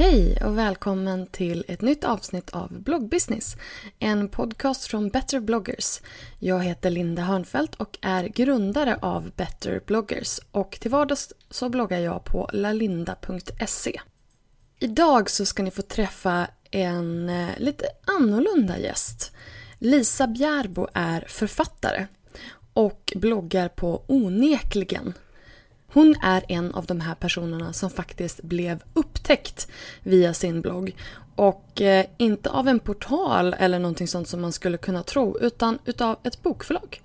Hej och välkommen till ett nytt avsnitt av Bloggbusiness. En podcast från Better bloggers. Jag heter Linda Hörnfeldt och är grundare av Better bloggers. Och till vardags så bloggar jag på lalinda.se. Idag så ska ni få träffa en eh, lite annorlunda gäst. Lisa Bjärbo är författare och bloggar på Onekligen hon är en av de här personerna som faktiskt blev upptäckt via sin blogg. Och eh, inte av en portal eller någonting sånt som man skulle kunna tro utan utav ett bokförlag.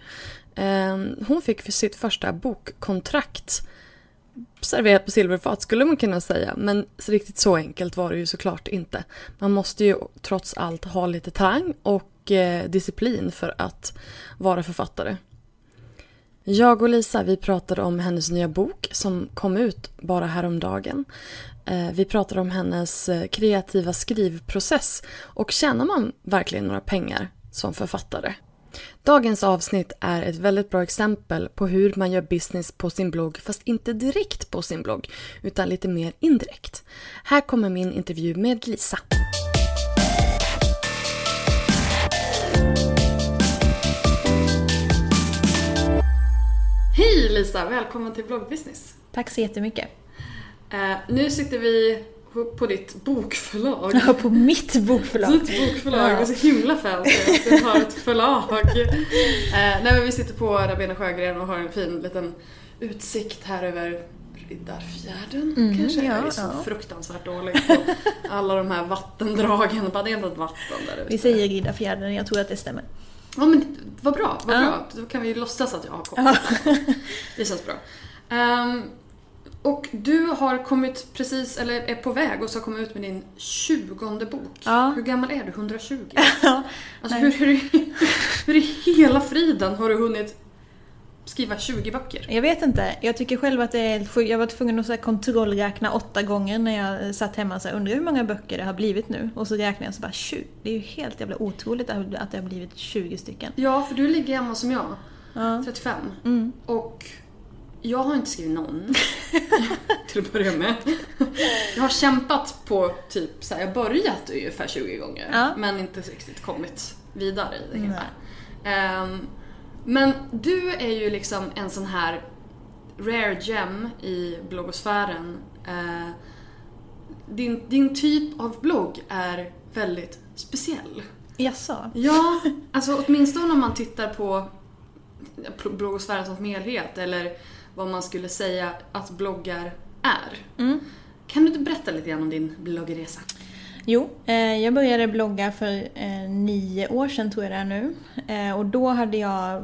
Ehm, hon fick för sitt första bokkontrakt serverat på silverfat skulle man kunna säga. Men riktigt så enkelt var det ju såklart inte. Man måste ju trots allt ha lite talang och eh, disciplin för att vara författare. Jag och Lisa vi pratade om hennes nya bok som kom ut bara häromdagen. Eh, vi pratade om hennes eh, kreativa skrivprocess och tjänar man verkligen några pengar som författare? Dagens avsnitt är ett väldigt bra exempel på hur man gör business på sin blogg fast inte direkt på sin blogg utan lite mer indirekt. Här kommer min intervju med Lisa. Hej Lisa, välkommen till bloggbusiness. Tack så jättemycket. Uh, nu sitter vi på ditt bokförlag. Ja, på mitt bokförlag. Ditt bokförlag, ja. det är så himla fancy att du har ett förlag. Uh, nej men vi sitter på Rabena Sjögren och har en fin liten utsikt här över Riddarfjärden mm, kanske. Ja, jag är så ja. fruktansvärt dålig på alla de här vattendragen. Bara det är ett vatten där ute. Vi säger Riddarfjärden, jag tror att det stämmer. Ja men vad bra, vad ja. bra. Då kan vi låtsas att jag har koll. Det känns bra. Um, och du har kommit precis, eller är på väg och ska komma ut med din tjugonde bok. Ja. Hur gammal är du? 120? Ja. Alltså hur, hur, hur i hela friden har du hunnit skriva 20 böcker? Jag vet inte. Jag tycker själv att det är Jag var tvungen att så kontrollräkna åtta gånger när jag satt hemma och undrar hur många böcker det har blivit nu. Och så räknade jag så bara 20. Det är ju helt jävla otroligt att det har blivit 20 stycken. Ja, för du ligger hemma som jag. Ja. 35. Mm. Och jag har inte skrivit någon. till att börja med. Jag har kämpat på typ så här, jag har börjat ungefär 20 gånger. Ja. Men inte riktigt kommit vidare i det hela. Um, men du är ju liksom en sån här rare gem i bloggosfären. Eh, din, din typ av blogg är väldigt speciell. Jaså? Ja, alltså åtminstone om man tittar på bloggosfären som helhet eller vad man skulle säga att bloggar är. Mm. Kan du inte berätta lite grann om din bloggresa? Jo, eh, jag började blogga för eh, nio år sedan tror jag det är nu. Eh, och då hade jag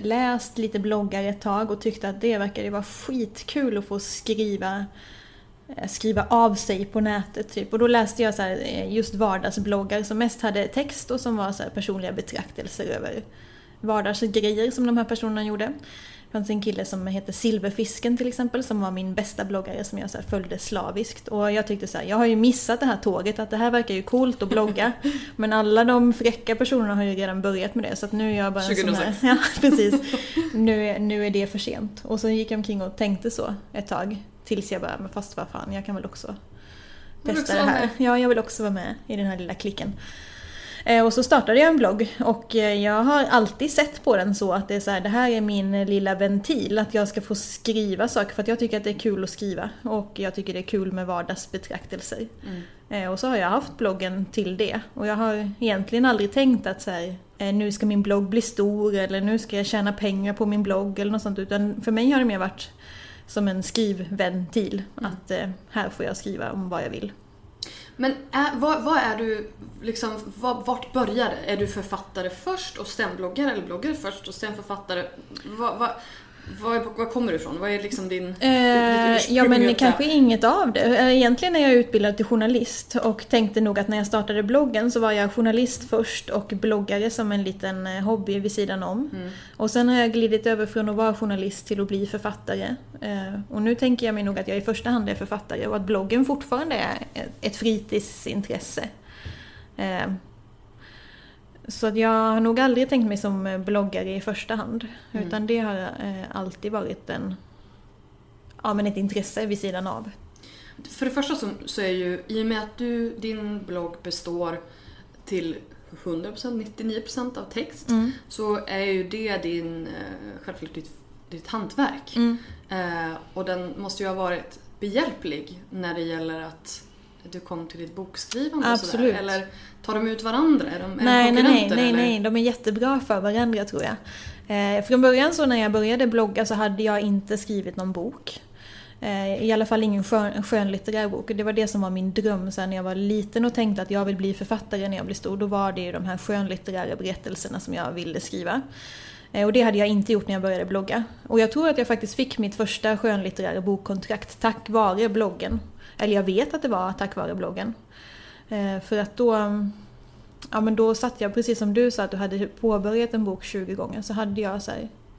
läst lite bloggar ett tag och tyckte att det verkade vara skitkul att få skriva skriva av sig på nätet typ. Och då läste jag så här, just vardagsbloggar som mest hade text och som var så personliga betraktelser över vardagsgrejer som de här personerna gjorde. Det fanns en kille som heter Silverfisken till exempel som var min bästa bloggare som jag så följde slaviskt. Och jag tyckte så här, jag har ju missat det här tåget, att det här verkar ju coolt att blogga. Men alla de fräcka personerna har ju redan börjat med det så att nu är jag bara en 2006. sån här... Ja, precis. Nu, nu är det för sent. Och så gick jag omkring och tänkte så ett tag. Tills jag bara, men fast vad fan, jag kan väl också testa det här. Ja, jag vill också vara med i den här lilla klicken. Eh, och så startade jag en blogg och eh, jag har alltid sett på den så att det är så här, det här är min lilla ventil, att jag ska få skriva saker för att jag tycker att det är kul att skriva och jag tycker det är kul med vardagsbetraktelser. Mm. Eh, och så har jag haft bloggen till det och jag har egentligen aldrig tänkt att så här, nu ska min blogg bli stor eller nu ska jag tjäna pengar på min blogg eller något sånt utan för mig har det mer varit som en skrivventil. Mm. Att eh, här får jag skriva om vad jag vill. Men är, vad, vad, är du, liksom, vad, vart börjar det? Är du författare först och sen bloggare eller bloggare först och sen författare? Vad, vad, var, var kommer du ifrån? Vad är liksom din... Eh, ja men kanske inget av det. Eh, egentligen är jag utbildad till journalist och tänkte nog att när jag startade bloggen så var jag journalist först och bloggare som en liten eh, hobby vid sidan om. Mm. Och sen har jag glidit över från att vara journalist till att bli författare. Eh, och nu tänker jag mig nog att jag i första hand är författare och att bloggen fortfarande är ett fritidsintresse. Så att jag har nog aldrig tänkt mig som bloggare i första hand. Mm. Utan det har eh, alltid varit en, ja, men ett intresse vid sidan av. För det första så, så är ju, i och med att du, din blogg består till 100%, 99% av text mm. så är ju det din, eh, självklart ditt, ditt hantverk. Mm. Eh, och den måste ju ha varit behjälplig när det gäller att du kom till ditt bokskrivande Absolut. och sådär? Eller tar de ut varandra? Är de, är nej, de nej, nej, nej, nej, de är jättebra för varandra tror jag. Eh, från början så när jag började blogga så hade jag inte skrivit någon bok. Eh, I alla fall ingen skön, skönlitterär bok. Det var det som var min dröm sen när jag var liten och tänkte att jag vill bli författare när jag blir stor. Då var det ju de här skönlitterära berättelserna som jag ville skriva. Eh, och det hade jag inte gjort när jag började blogga. Och jag tror att jag faktiskt fick mitt första skönlitterära bokkontrakt tack vare bloggen. Eller jag vet att det var tack vare bloggen. Eh, för att då, ja men då satt jag, precis som du sa att du hade påbörjat en bok 20 gånger, så hade jag så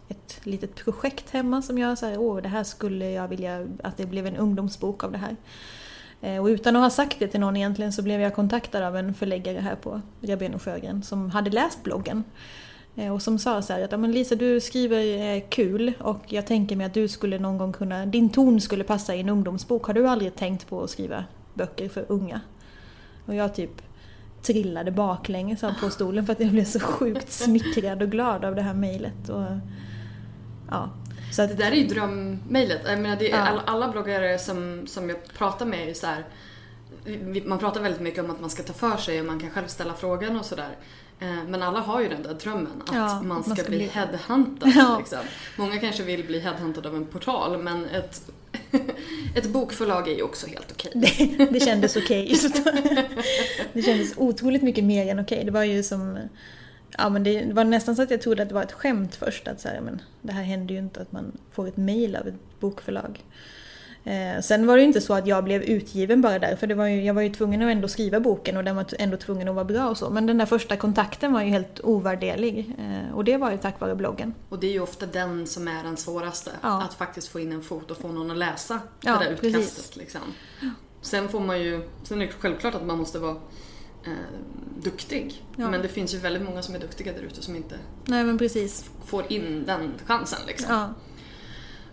ett litet projekt hemma som jag sa, åh det här skulle jag vilja att det blev en ungdomsbok av det här. Eh, och utan att ha sagt det till någon egentligen så blev jag kontaktad av en förläggare här på Rabén och Sjögren som hade läst bloggen. Eh, och som sa så här att men Lisa du skriver kul och jag tänker mig att du skulle någon gång kunna, din ton skulle passa i en ungdomsbok. Har du aldrig tänkt på att skriva böcker för unga? Och jag typ trillade baklänges på stolen för att jag blev så sjukt smickrad och glad av det här mejlet. Ja. Så att, det där är ju drömmejlet. Jag menar, det är ja. alla, alla bloggare som, som jag pratar med är så här, man pratar väldigt mycket om att man ska ta för sig och man kan själv ställa frågan och sådär. Eh, men alla har ju den där drömmen att ja, man, ska man, ska bli, bli headhuntad. Ja. Liksom. Många kanske vill bli headhuntad av en portal men ett, ett bokförlag är ju också helt okej. Okay. Det, det kändes okej. Okay. Det kändes otroligt mycket mer än okej. Okay. Det var ju som Ja men det var nästan så att jag trodde att det var ett skämt först att så här, men det här händer ju inte att man får ett mail av ett bokförlag. Eh, sen var det ju inte så att jag blev utgiven bara där, för det var ju, jag var ju tvungen att ändå skriva boken och den var ändå tvungen att vara bra och så. Men den där första kontakten var ju helt ovärderlig. Eh, och det var ju tack vare bloggen. Och det är ju ofta den som är den svåraste. Ja. Att faktiskt få in en fot och få någon att läsa ja, det där utkastet. Liksom. Sen får man ju, sen är det självklart att man måste vara eh, duktig. Ja. Men det finns ju väldigt många som är duktiga där ute som inte Nej, får in den chansen. Liksom.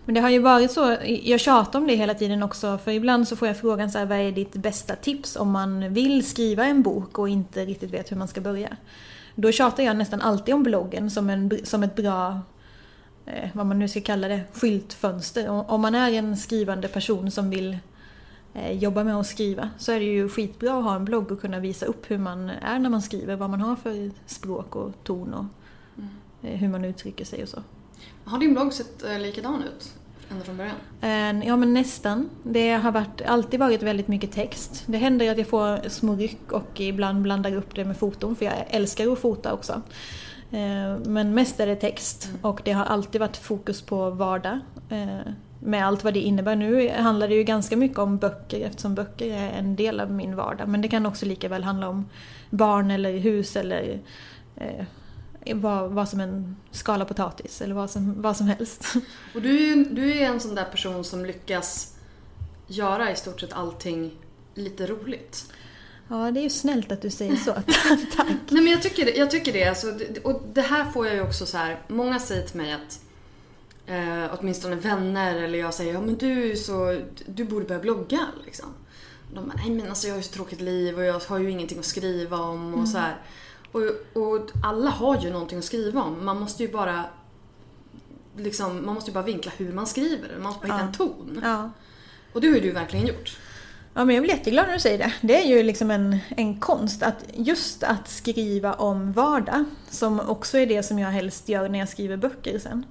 Men det har ju varit så, jag tjatar om det hela tiden också, för ibland så får jag frågan så här, vad är ditt bästa tips om man vill skriva en bok och inte riktigt vet hur man ska börja? Då tjatar jag nästan alltid om bloggen som, en, som ett bra, eh, vad man nu ska kalla det, skyltfönster. Om man är en skrivande person som vill eh, jobba med att skriva så är det ju skitbra att ha en blogg och kunna visa upp hur man är när man skriver, vad man har för språk och ton och mm. eh, hur man uttrycker sig och så. Har din blogg sett eh, likadan ut ända från början? Eh, ja men nästan. Det har varit, alltid varit väldigt mycket text. Det händer att jag får små ryck och ibland blandar upp det med foton för jag älskar att fota också. Eh, men mest är det text mm. och det har alltid varit fokus på vardag. Med allt vad det innebär. Nu handlar det ju ganska mycket om böcker eftersom böcker är en del av min vardag. Men det kan också lika väl handla om barn eller hus eller vad, vad som en skala potatis eller vad som, vad som helst. Och du, är du är en sån där person som lyckas göra i stort sett allting lite roligt. Ja, det är ju snällt att du säger så. Tack. Nej men jag tycker det. Jag tycker det. Alltså, och det här får jag ju också så här. många säger till mig att eh, åtminstone vänner eller jag säger ja men du så, du borde börja blogga liksom. De bara, nej men alltså jag har ju så tråkigt liv och jag har ju ingenting att skriva om och mm. så här. Och, och alla har ju någonting att skriva om. Man måste ju bara liksom, man måste ju bara vinkla hur man skriver. Man måste bara hitta ja. en ton. Ja. Och det har ju du verkligen gjort. Ja, men jag blir jätteglad när du säger det. Det är ju liksom en, en konst att just att skriva om vardag, som också är det som jag helst gör när jag skriver böcker sen.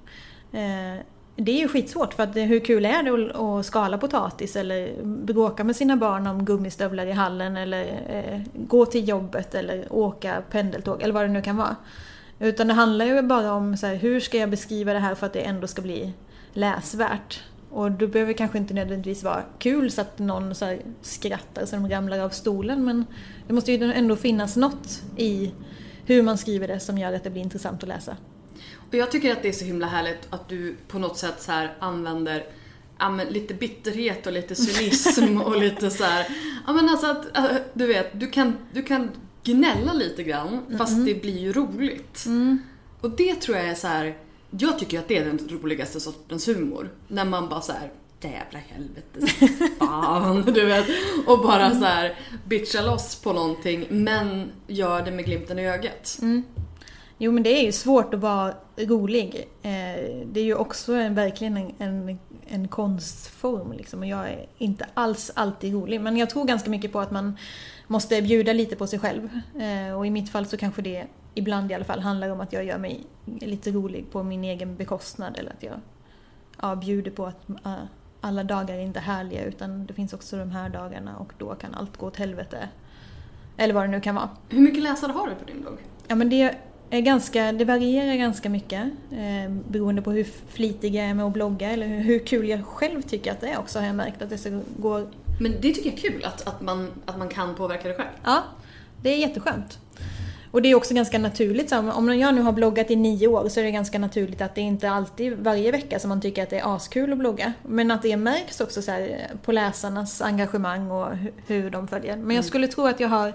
Eh, det är ju skitsvårt för att hur kul är det att skala potatis eller bråka med sina barn om gummistövlar i hallen eller eh, gå till jobbet eller åka pendeltåg eller vad det nu kan vara. Utan det handlar ju bara om så här, hur ska jag beskriva det här för att det ändå ska bli läsvärt. Och då behöver det kanske inte nödvändigtvis vara kul så att någon så skrattar så de ramlar av stolen men det måste ju ändå finnas något i hur man skriver det som gör att det blir intressant att läsa. Och jag tycker att det är så himla härligt att du på något sätt så använder ja, men lite bitterhet och lite cynism och lite så här, ja men alltså att, äh, du vet, du kan, du kan gnälla lite grann fast mm. det blir ju roligt. Mm. Och det tror jag är så här, jag tycker att det är den roligaste sortens humor. När man bara så här, jävla helvete, fan, du vet. Och bara så här bitcha loss på någonting men gör det med glimten i ögat. Mm. Jo men det är ju svårt att vara rolig. Eh, det är ju också en, verkligen en, en, en konstform liksom. Och jag är inte alls alltid rolig. Men jag tror ganska mycket på att man måste bjuda lite på sig själv. Eh, och i mitt fall så kanske det ibland i alla fall handlar om att jag gör mig lite rolig på min egen bekostnad. Eller att jag ja, bjuder på att uh, alla dagar är inte härliga utan det finns också de här dagarna och då kan allt gå åt helvete. Eller vad det nu kan vara. Hur mycket läsare har du på din blogg? Ja men det är ganska, det varierar ganska mycket eh, beroende på hur flitig jag är med att blogga eller hur, hur kul jag själv tycker att det är också har jag märkt att det går... Men det tycker jag är kul att, att, man, att man kan påverka det själv. Ja, det är jätteskönt. Och det är också ganska naturligt, så om jag nu har bloggat i nio år så är det ganska naturligt att det inte alltid varje vecka som man tycker att det är askul att blogga. Men att det märks också så på läsarnas engagemang och hur de följer. Men jag mm. skulle tro att jag har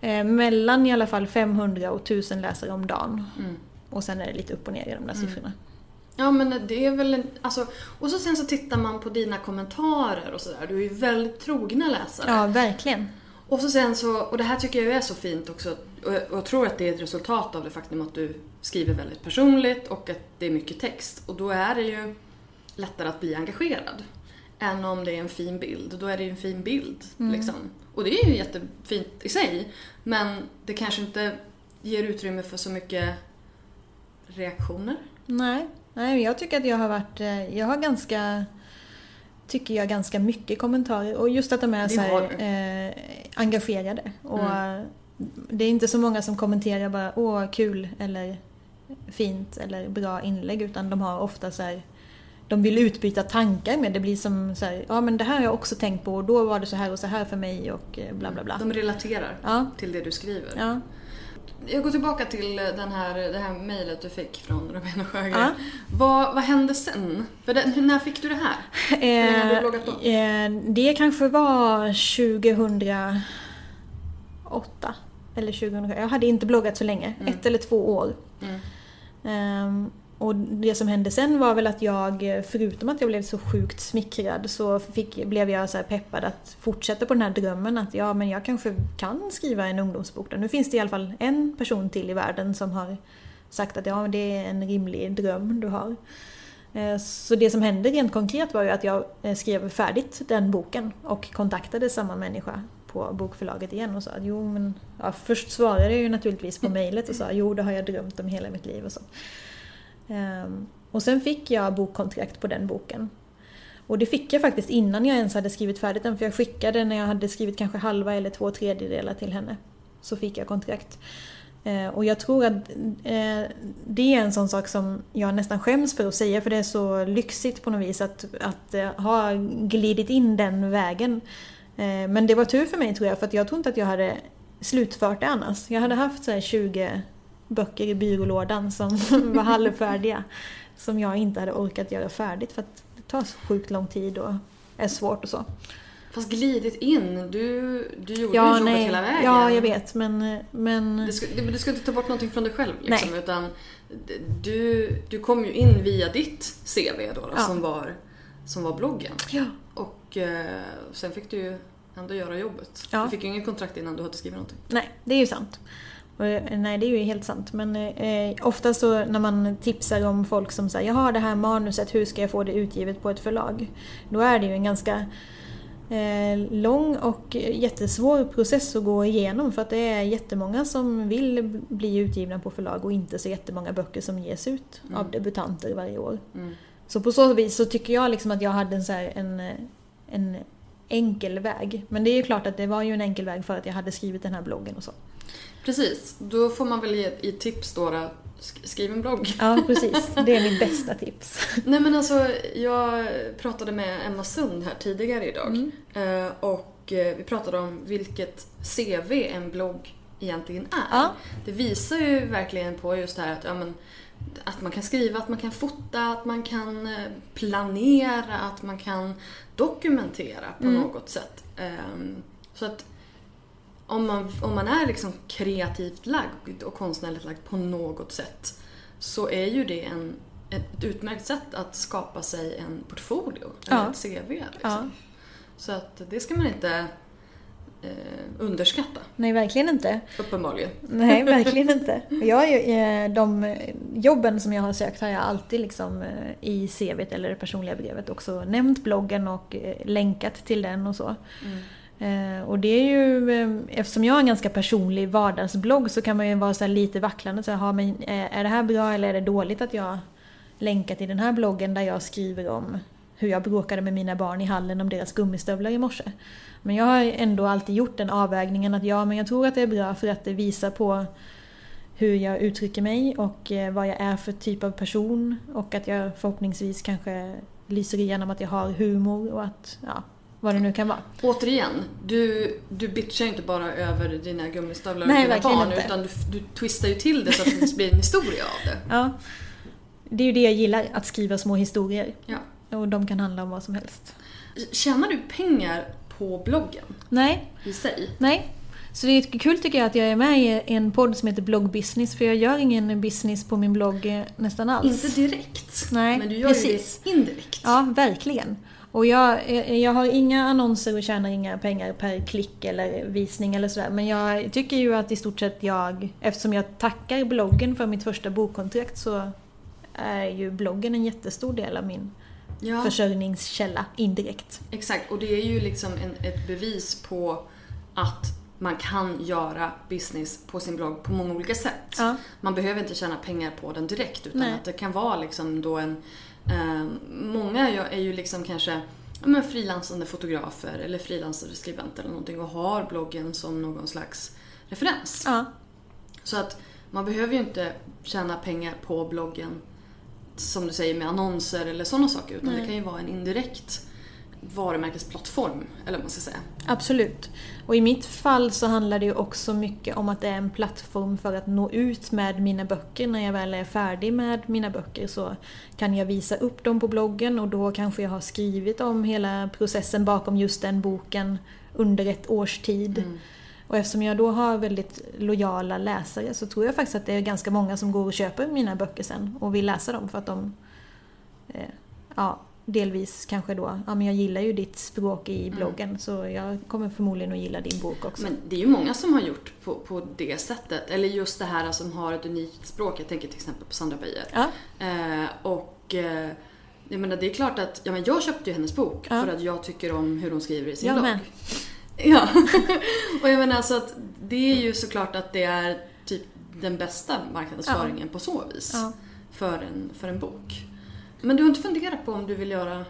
eh, mellan i alla fall 500 och 1000 läsare om dagen. Mm. Och sen är det lite upp och ner i de där mm. siffrorna. Ja men det är väl en, alltså, och så sen så tittar man på dina kommentarer och sådär. Du är ju väldigt trogna läsare. Ja, verkligen. Och så sen så, och det här tycker jag är så fint också, och jag tror att det är ett resultat av det faktum att du skriver väldigt personligt och att det är mycket text. Och då är det ju lättare att bli engagerad. Än om det är en fin bild, då är det ju en fin bild. Mm. Liksom. Och det är ju jättefint i sig, men det kanske inte ger utrymme för så mycket reaktioner. Nej, Nej jag tycker att jag har varit, eh, jag har ganska tycker jag ganska mycket kommentarer och just att de är så här, eh, engagerade. Och mm. Det är inte så många som kommenterar bara åh kul eller fint eller bra inlägg utan de har ofta så här, de vill utbyta tankar med. Det blir som så här, ja men det här har jag också tänkt på och då var det så här och så här för mig och eh, bla bla bla. De relaterar ja. till det du skriver. Ja. Jag går tillbaka till den här, det här mejlet du fick från Robina Sjögren. Ja. Vad, vad hände sen? Det, när fick du det här? Eh, du eh, det kanske var 2008. Eller 2007. Jag hade inte bloggat så länge. Mm. Ett eller två år. Mm. Um, och det som hände sen var väl att jag, förutom att jag blev så sjukt smickrad, så fick, blev jag så peppad att fortsätta på den här drömmen att ja, men jag kanske kan skriva en ungdomsbok. Då. Nu finns det i alla fall en person till i världen som har sagt att ja, det är en rimlig dröm du har. Eh, så det som hände rent konkret var ju att jag eh, skrev färdigt den boken och kontaktade samma människa på bokförlaget igen och sa att jo men... Ja, först svarade jag ju naturligtvis på mejlet och sa jo det har jag drömt om hela mitt liv och så. Ehm, och sen fick jag bokkontrakt på den boken. Och det fick jag faktiskt innan jag ens hade skrivit färdigt den för jag skickade när jag hade skrivit kanske halva eller två tredjedelar till henne. Så fick jag kontrakt. Ehm, och jag tror att eh, det är en sån sak som jag nästan skäms för att säga för det är så lyxigt på något vis att, att eh, ha glidit in den vägen. Ehm, men det var tur för mig tror jag för att jag tror inte att jag hade slutfört det annars. Jag hade haft så 20 böcker i byrålådan som var halvfärdiga. som jag inte hade orkat göra färdigt för att det tar så sjukt lång tid och är svårt och så. Fast glidit in, du, du gjorde ja, jobbet nej. hela vägen. Ja, jag vet men... men... Du, ska, du ska inte ta bort någonting från dig själv liksom, nej. utan du, du kom ju in via ditt CV då, då ja. som, var, som var bloggen. Ja. Och eh, sen fick du ju ändå göra jobbet. Ja. Du fick ju inget kontrakt innan du hade skrivit någonting. Nej, det är ju sant. Eh, nej, det är ju helt sant. Men eh, ofta så när man tipsar om folk som säger jag har det här manuset, hur ska jag få det utgivet på ett förlag? Då är det ju en ganska eh, lång och jättesvår process att gå igenom för att det är jättemånga som vill bli utgivna på förlag och inte så jättemånga böcker som ges ut mm. av debutanter varje år. Mm. Så på så vis så tycker jag liksom att jag hade en, så här, en, en enkel väg. Men det är ju klart att det var ju en enkel väg för att jag hade skrivit den här bloggen och så. Precis, då får man väl ge i tips då, skriv en blogg. Ja, precis. Det är mitt bästa tips. Nej men alltså, jag pratade med Emma Sund här tidigare idag. Mm. Och eh, vi pratade om vilket CV en blogg egentligen är. Ja. Det visar ju verkligen på just det här att ja, men, att man kan skriva, att man kan fota, att man kan eh, planera, att man kan dokumentera på mm. något sätt. Um, så att om man, om man är liksom kreativt lagd och konstnärligt lagd på något sätt så är ju det en, ett utmärkt sätt att skapa sig en portfolio, ja. eller ett CV. Liksom. Ja. Så att det ska man inte underskatta. Nej, verkligen inte. Uppenbarligen. Nej, verkligen inte. Jag, eh, de jobben som jag har sökt har jag alltid liksom eh, i CVt eller det personliga brevet också nämnt bloggen och eh, länkat till den och så. Mm. Och det är ju, eftersom jag har en ganska personlig vardagsblogg så kan man ju vara så lite vacklande. Så här, men är det här bra eller är det dåligt att jag länkar till den här bloggen där jag skriver om hur jag bråkade med mina barn i hallen om deras gummistövlar i morse. Men jag har ändå alltid gjort den avvägningen att ja, men jag tror att det är bra för att det visar på hur jag uttrycker mig och eh, vad jag är för typ av person och att jag förhoppningsvis kanske lyser igenom att jag har humor och att, ja, vad det nu kan vara. Återigen, du, du bitchar inte bara över dina gummistövlar och dina barn inte. utan du, du twistar ju till det så att det blir en historia av det. Ja. Det är ju det jag gillar, att skriva små historier. Ja. Och de kan handla om vad som helst. Tjänar du pengar på bloggen? Nej. I sig? Nej. Så det är kul tycker jag att jag är med i en podd som heter Blogg Business för jag gör ingen business på min blogg eh, nästan alls. Inte direkt. Nej, Men du gör precis. ju det indirekt. Ja, verkligen. Och jag, eh, jag har inga annonser och tjänar inga pengar per klick eller visning eller sådär. Men jag tycker ju att i stort sett jag, eftersom jag tackar bloggen för mitt första bokkontrakt så är ju bloggen en jättestor del av min ja. försörjningskälla indirekt. Exakt, och det är ju liksom en, ett bevis på att man kan göra business på sin blogg på många olika sätt. Ja. Man behöver inte tjäna pengar på den direkt utan Nej. att det kan vara liksom då en... Eh, många är ju liksom kanske men frilansande fotografer eller frilansande skribenter eller någonting och har bloggen som någon slags referens. Ja. Så att man behöver ju inte tjäna pengar på bloggen som du säger med annonser eller sådana saker utan Nej. det kan ju vara en indirekt varumärkesplattform, eller vad man ska säga. Absolut. Och i mitt fall så handlar det ju också mycket om att det är en plattform för att nå ut med mina böcker. När jag väl är färdig med mina böcker så kan jag visa upp dem på bloggen och då kanske jag har skrivit om hela processen bakom just den boken under ett års tid. Mm. Och eftersom jag då har väldigt lojala läsare så tror jag faktiskt att det är ganska många som går och köper mina böcker sen och vill läsa dem för att de eh, ja, delvis kanske då, ja men jag gillar ju ditt språk i mm. bloggen mm. så jag kommer förmodligen att gilla din bok också. Men det är ju många som har gjort på, på det sättet, eller just det här som har ett unikt språk. Jag tänker till exempel på Sandra Beijer. Ja. Eh, och eh, jag menar det är klart att, ja men jag köpte ju hennes bok ja. för att jag tycker om hur hon skriver i sin jag blogg. Med. Ja, och jag menar alltså att det är ju såklart att det är typ den bästa marknadsföringen ja. på så vis. Ja. För, en, för en bok. Men du har inte funderat på om du vill göra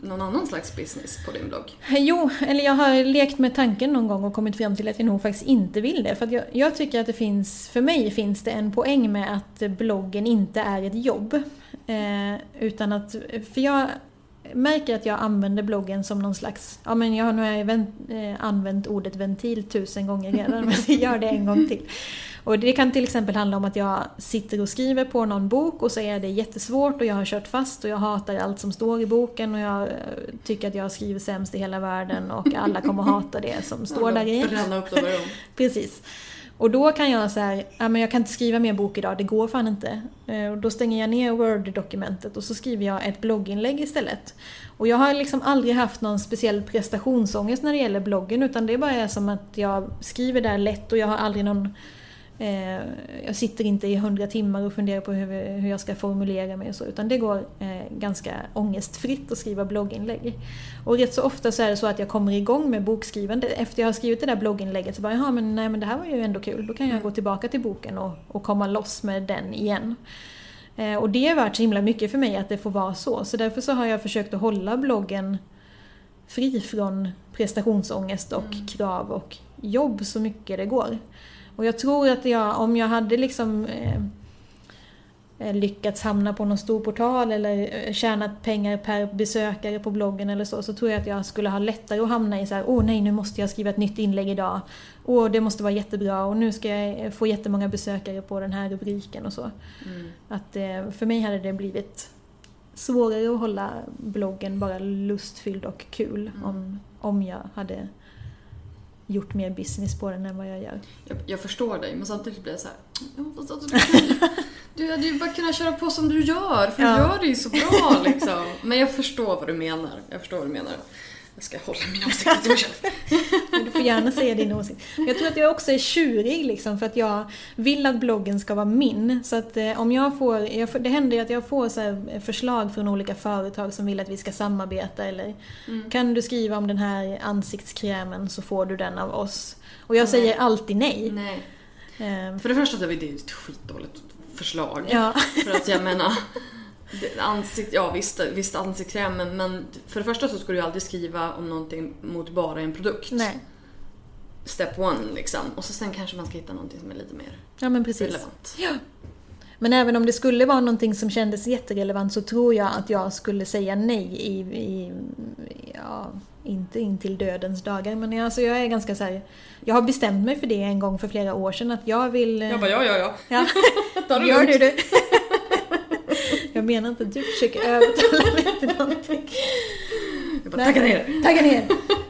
någon annan slags business på din blogg? Jo, eller jag har lekt med tanken någon gång och kommit fram till att jag nog faktiskt inte vill det. För jag, jag, tycker att det finns, för mig finns det en poäng med att bloggen inte är ett jobb. Eh, utan att, för jag märker att jag använder bloggen som någon slags, ja men jag har nu eh, använt ordet ventil tusen gånger redan men jag gör det en gång till. Och det kan till exempel handla om att jag sitter och skriver på någon bok och så är det jättesvårt och jag har kört fast och jag hatar allt som står i boken och jag eh, tycker att jag skriver sämst i hela världen och alla kommer hata det som står där i. Bränna upp det Precis. Och då kan jag säga, ja men jag kan inte skriva mer bok idag, det går fan inte. Eh, och då stänger jag ner Word-dokumentet och så skriver jag ett blogginlägg istället. Och jag har liksom aldrig haft någon speciell prestationsångest när det gäller bloggen utan det är bara som att jag skriver där lätt och jag har aldrig någon Eh, jag sitter inte i hundra timmar och funderar på hur, hur jag ska formulera mig och så, utan det går eh, ganska ångestfritt att skriva blogginlägg. Och rätt så ofta så är det så att jag kommer igång med bokskrivande. Efter jag har skrivit det där blogginlägget så bara, jaha men, nej, men det här var ju ändå kul, då kan jag mm. gå tillbaka till boken och, och komma loss med den igen. Eh, och det är värt så himla mycket för mig att det får vara så. Så därför så har jag försökt att hålla bloggen fri från prestationsångest och Mm. krav och jobb så mycket det går. Och jag tror att jag, om jag hade liksom eh, eh, lyckats hamna på någon stor portal eller eh, tjänat pengar per besökare på bloggen eller så, så tror jag att jag skulle ha lättare att hamna i så här: åh nej nu måste jag skriva ett nytt inlägg idag. Åh det måste vara jättebra och nu ska jag eh, få jättemånga besökare på den här rubriken och så. Mm. Att eh, för mig hade det blivit svårare att hålla bloggen bara lustfylld och kul Mm. om, om jag hade gjort mer business på den än vad jag gör. Jag, jag förstår dig, men samtidigt blir jag så här. "Ja, fast alltså, du, hade ju bara kunnat köra på som du gör, för Ja. du gör det ju så bra liksom. Men jag förstår vad du menar. Jag förstår vad du menar. Jag ska hålla mina åsikter till mig själv. Du får gärna säga din åsikt. Jag tror att jag också är tjurig liksom för att jag vill att bloggen ska vara min. Så att eh, om jag får, jag får det händer ju att jag får så här förslag från olika företag som vill att vi ska samarbeta eller Mm. kan du skriva om den här ansiktskrämen så får du den av oss. Och jag Nej. säger alltid nej. Nej. Eh, För det första så är det ett skitdåligt förslag. Ja. För att jag menar, ansikt, ja visst, visst ansiktskräm men, men för det första så ska du ju aldrig skriva om någonting mot bara en produkt. Nej. Step one liksom. Och så sen kanske man ska hitta någonting som är lite mer Ja men precis. relevant. Men även om det skulle vara någonting som kändes jätterelevant så tror jag att jag skulle säga nej i, i ja, inte in till dödens dagar men jag, alltså jag är ganska så här, jag har bestämt mig för det en gång för flera år sedan att jag vill... Jag bara ja, ja, ja. ja. Gör du det? jag menar inte att du försöker övertala mig till någonting. Jag bara tagga ner. Tagga ner!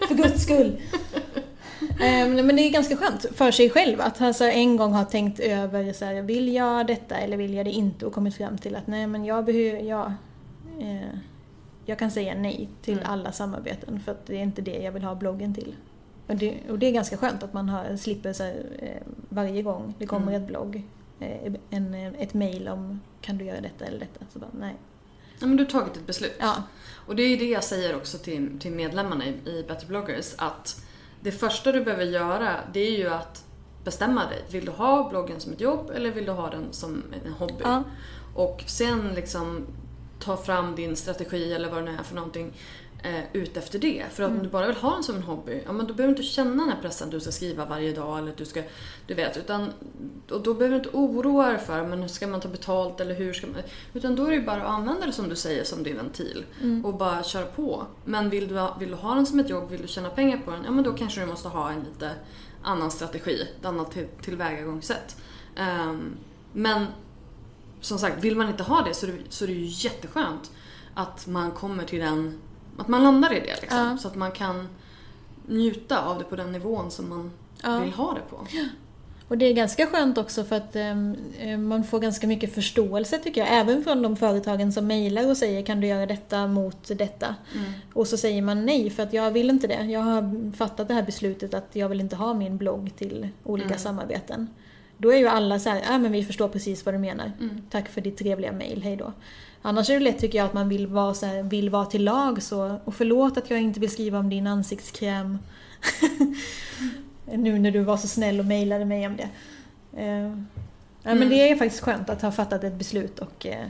För guds skull! Ehm, Men det är ganska skönt för sig själv att alltså en gång ha tänkt över så här, vill jag detta eller vill jag det inte och kommit fram till att nej men jag behöver, jag, eh, jag kan säga nej till Mm. alla samarbeten för att det är inte det jag vill ha bloggen till. Och det, och det är ganska skönt att man har, slipper så här, eh, varje gång det kommer Mm. ett blogg, en, ett mail om kan du göra detta eller detta. Så bara, nej. Ja, men du har tagit ett beslut. Ja, Och det är ju det jag säger också till, till medlemmarna i, i Better bloggers att det första du behöver göra det är ju att bestämma dig. Vill du ha bloggen som ett jobb eller vill du ha den som en hobby? ja, Och sen liksom ta fram din strategi eller vad det nu är för någonting eh, ut efter det. För att om du bara vill ha den som en hobby, ja men då behöver du inte känna den här pressen att du ska skriva varje dag eller att du ska, du vet, utan och då behöver du inte oroa dig för, men ska man ta betalt eller hur ska man, utan då är det ju bara att använda det som du säger som din ventil och bara köra på. Men vill du, vill du ha den som ett jobb, vill du tjäna pengar på den, ja men då kanske du måste ha en lite annan strategi, ett annat till, tillvägagångssätt. Ehm, men som sagt, vill man inte ha det så är det, så är det ju jätteskönt att man kommer till den, att man landar i det liksom. Ja. Så att man kan njuta av det på den nivån som man Ja. vill ha det på. Och det är ganska skönt också för att eh, man får ganska mycket förståelse tycker jag. Även från de företagen som mejlar och säger kan du göra detta mot detta? Mm. Och så säger man nej för att jag vill inte det. Jag har fattat det här beslutet att jag vill inte ha min blogg till olika Mm. samarbeten. Då är ju alla så här, ja men vi förstår precis vad du menar. Mm. Tack för ditt trevliga mejl, hej då. Annars är det lätt tycker jag att man vill vara, så här, vill vara till lag så, och förlåt att jag inte vill skriva om din ansiktskräm. nu när du var så snäll och mejlade mig om det. Eh, ja, men Mm. det är faktiskt skönt att ha fattat ett beslut och eh,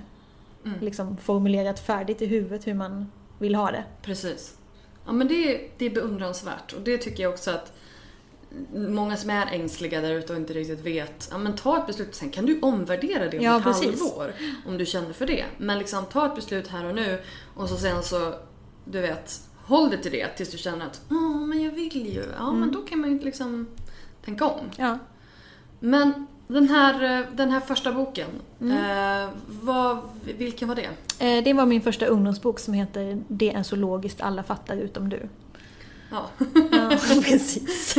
Mm. liksom formulerat färdigt i huvudet hur man vill ha det. Precis. Ja men det, är- det är beundransvärt och det tycker jag också att många som är ängsliga där ute och inte riktigt vet, ja men ta ett beslut sen kan du omvärdera det om Ja, ett precis. halvår om du känner för det. Men liksom ta ett beslut här och nu och så sen så, du vet, håll dig till det tills du känner att ja men jag vill ju, ja Mm. men då kan man ju liksom tänka om. Ja. Men den här, den här första boken, Mm. eh, vad, vilken var det? Eh, Det var min första ungdomsbok som heter Det är så logiskt alla fattar utom du. Ja. Ja, precis.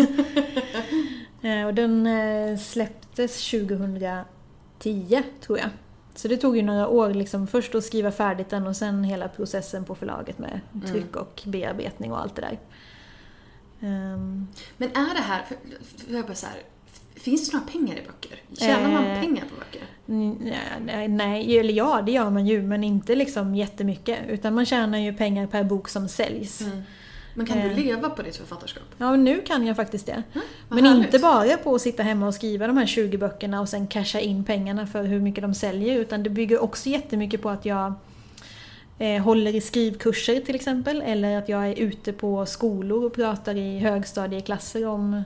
Eh, Och den eh, släpptes 2010 tror jag. Så det tog ju några år liksom först att skriva färdigt den och sen hela processen på förlaget med tryck och bearbetning och allt det där. Ehm, Men är det här, för, för jag bara så här, finns det några pengar i böcker? Tjänar man Eh, pengar på böcker? Nej, nej, eller ja det gör man ju men inte liksom jättemycket. Utan man tjänar ju pengar per bok som säljs. Mm. Men kan du Eh. leva på ditt författarskap? Ja, nu kan jag faktiskt det. vad Men härligt. inte bara på att sitta hemma och skriva de här 20 böckerna och sen casha in pengarna för hur mycket de säljer. Utan det bygger också jättemycket på att jag eh, håller i skrivkurser till exempel. Eller att jag är ute på skolor och pratar i högstadieklasser om,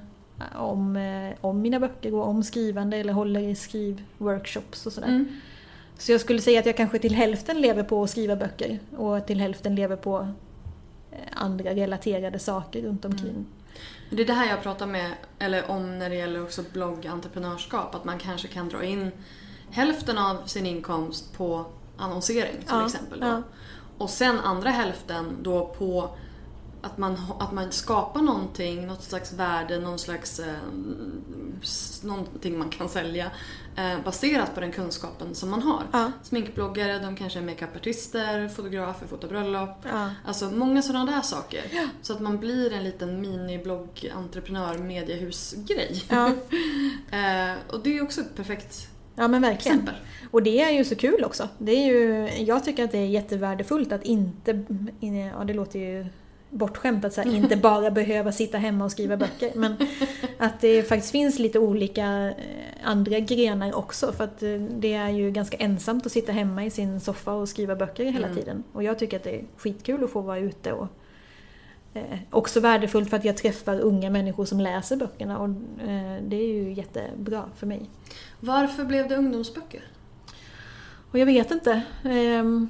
om, eh, om mina böcker och om skrivande. Eller håller i skrivworkshops och sådär. Mm. Så jag skulle säga att jag kanske till hälften lever på att skriva böcker och till hälften lever på andra relaterade saker runt omkring. Det är det här jag pratar med, eller om när det gäller också bloggentreprenörskap. Att man kanske kan dra in hälften av sin inkomst på annonsering till Ja, exempel. Då. ja. Och sen andra hälften då på att man, att man skapar någonting, något slags värde, någon slags, eh, någonting man kan sälja eh, baserat på den kunskapen som man har. Ja. Sminkbloggare, de kanske är makeupartister, fotografer, fotar bröllop. Ja. Alltså många sådana där saker. Så att man blir en liten miniblogg, entreprenör, mediehusgrej. Ja. eh, och det är också ett perfekt Ja men verkligen. exempel. Och det är ju så kul också. Det är ju, jag tycker att det är jättevärdefullt att inte, ja det låter ju bortskämt att så här, inte bara behöva sitta hemma och skriva böcker. Men att det faktiskt finns lite olika eh, andra grenar också. För att eh, det är ju ganska ensamt att sitta hemma i sin soffa och skriva böcker hela Mm. tiden. Och jag tycker att det är skitkul att få vara ute och eh, också värdefullt för att jag träffar unga människor som läser böckerna och eh, det är ju jättebra för mig. Varför blev det ungdomsböcker? Och jag vet inte. ehm,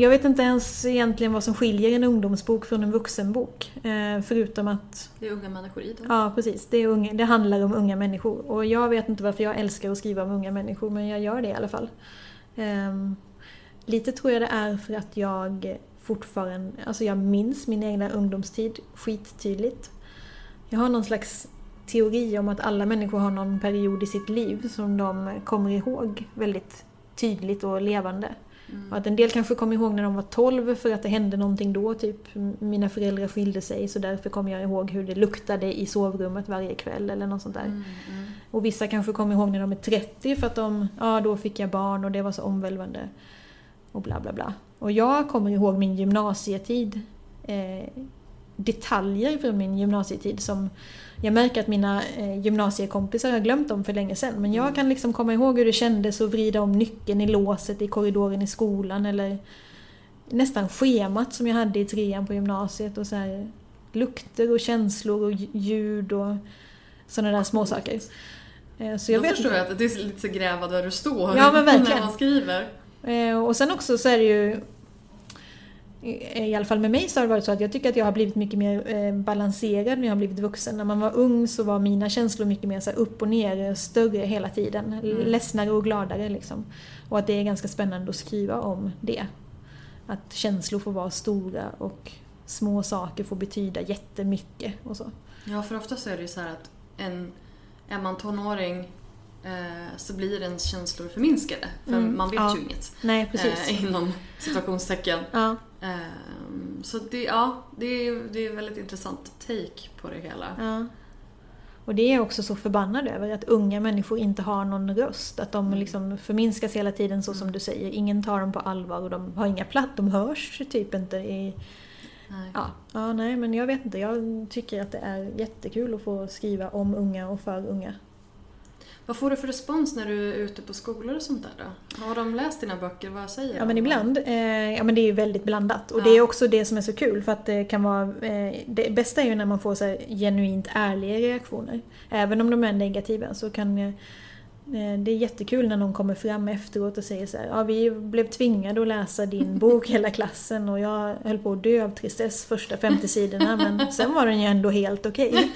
Jag vet inte ens egentligen vad som skiljer en ungdomsbok från en vuxenbok. Eh, förutom att, Det är unga människor i dem. ja precis, det, är unga, det handlar om unga människor. Och jag vet inte varför jag älskar att skriva om unga människor, men jag gör det i alla fall. Ehm, lite tror jag det är för att jag fortfarande, alltså jag minns min egna ungdomstid skittydligt. Jag har någon slags teori om att alla människor har någon period i sitt liv som de kommer ihåg väldigt tydligt och levande. Och att en del kanske kommer ihåg när de var 12 för att det hände någonting då, typ mina föräldrar skilde sig så därför kommer jag ihåg hur det luktade i sovrummet varje kväll eller något sånt där. Och vissa kanske kommer ihåg när de är 30 för att de, ja då fick jag barn och det var så omvälvande. Och bla bla bla. Och jag kommer ihåg min gymnasietid. Eh, detaljer från min gymnasietid som jag märker att mina eh, gymnasiekompisar har glömt dem för länge sedan. Men jag kan liksom komma ihåg hur det kändes att vrida om nyckeln i låset i korridoren i skolan eller nästan schemat som jag hade i trean på gymnasiet och så här lukter och känslor och ljud och sådana där småsaker. Eh, Så jag Då förstår jag att det är lite så gräva där du står Ja, men verkligen. när man skriver. Eh, Och sen också så är det ju i i alla fall med mig så har det varit så att jag tycker att jag har blivit mycket mer eh, balanserad när jag har blivit vuxen. När man var ung så var mina känslor mycket mer så upp och ner, större hela tiden. Ledsnare och gladare liksom. Och att det är ganska spännande att skriva om det. Att känslor får vara stora och små saker får betyda jättemycket och så. Ja, för ofta så är det ju så att en, är man tonåring eh, så blir ens känslor förminskade. För Mm, man vet ja. ju inget. Nej, precis. Eh, inom situationstecken. Ja, Ehm, så det, ja, det är, det är väldigt intressant take på det hela. Ja. Och det är jag också så förbannad över, att unga människor inte har någon röst. Att de liksom förminskas hela tiden så som du säger. Ingen tar dem på allvar och de har inga platt, de hörs typ inte i... Nej. Ja, ja nej men jag vet inte. Jag tycker att det är jättekul att få skriva om unga och för unga. Vad får du för respons när du är ute på skolor och sånt där då? Har de läst dina böcker? Vad säger Ja men ibland. Eh, ja men det är ju väldigt blandat. Och Ja. det är också det som är så kul för att det kan vara... Eh, det bästa är ju när man får så genuint ärliga reaktioner. Även om de är negativa så kan... Eh, det är jättekul när någon kommer fram efteråt och säger så här, ja vi blev tvingade att läsa din bok hela klassen och jag höll på att dö av tristess första 50 sidorna men sen var den ju ändå helt okej.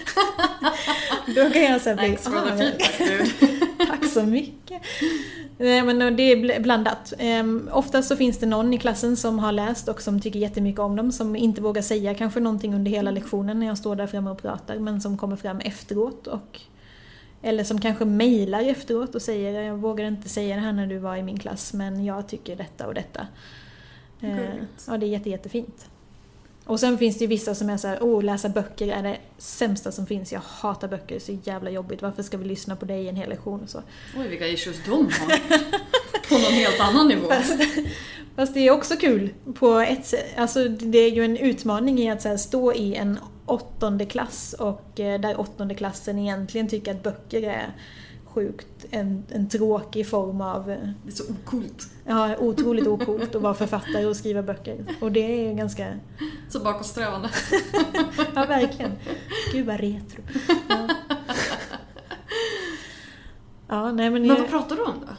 Då kan jag säga bli, Thanks for the "Ah, feedback. Tack så mycket. Nej, men det är bl- blandat. Um, oftast så finns det någon i klassen som har läst och som tycker jättemycket om dem, som inte vågar säga kanske någonting under hela lektionen när jag står där framme och pratar, men som kommer fram efteråt och eller som kanske mejlar efteråt och säger jag vågar inte säga det här när du var i min klass men jag tycker detta och detta. Eh, ja, det är jätte, jättefint. Och sen finns det ju vissa som är så här, åh läsa böcker är det sämsta som finns, jag hatar böcker, så jävla jobbigt, varför ska vi lyssna på dig i en hel lektion och så. Oj, vilka issues de har. På någon helt annan nivå. Fast, fast det är också kul på ett sätt. Alltså det är ju en utmaning i att så här, stå i en åttonde klass och eh, där åttonde klassen egentligen tycker att böcker är sjukt en, en tråkig form av, eh, Det är så ocoolt. ja otroligt ocoolt att vara författare och skriva böcker. Och det är ju ganska, Så bakåtsträvande. ja verkligen. Gud vad retro. Ja, ja nej men... Men vad pratar du om då?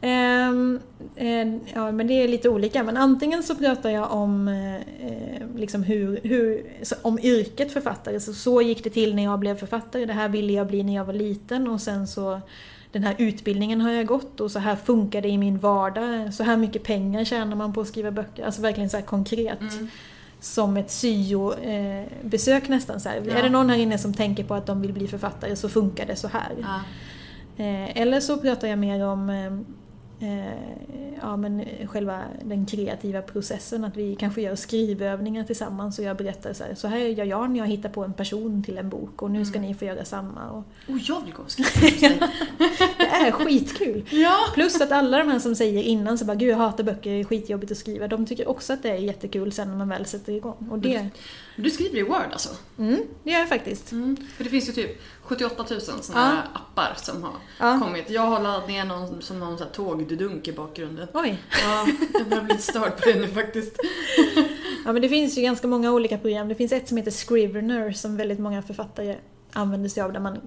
Ehm, eh, ja, men det är lite olika. Men antingen så pratar jag om, eh, liksom hur, hur, om yrket författare. Så, så gick det till när jag blev författare. Det här ville jag bli när jag var liten och sen så den här utbildningen har jag gått och så här funkar det i min vardag. Så här mycket pengar tjänar man på att skriva böcker. Alltså verkligen så här konkret. Mm. Som ett syo-besök nästan. Så här. Ja. Är det någon här inne som tänker på att de vill bli författare så funkar det så här. Ja. Eh, eller så pratar jag mer om eh, eh, ja, men själva den kreativa processen. Att vi kanske gör skrivövningar tillsammans och jag berättar så här, så här gör jag när jag hittar på en person till en bok och nu ska ni få göra samma. Och Oh, jag vill gå och skriva det är skitkul! Ja! Plus att alla de här som säger innan så bara gud jag hatar böcker, det är skitjobbigt att skriva. De tycker också att det är jättekul sen när man väl sätter igång. Och det, Du skriver i Word alltså? mm, det gör jag faktiskt. Mm. För det finns ju typ 78 000 sådana Ja. här appar som har Ja. kommit. Jag har laddat ner någon som en sån här tågdudunk i bakgrunden. Oj! Ja, jag börjar bli störd på det nu faktiskt. Ja men det finns ju ganska många olika program. Det finns ett som heter Scrivener som väldigt många författare använder sig av där man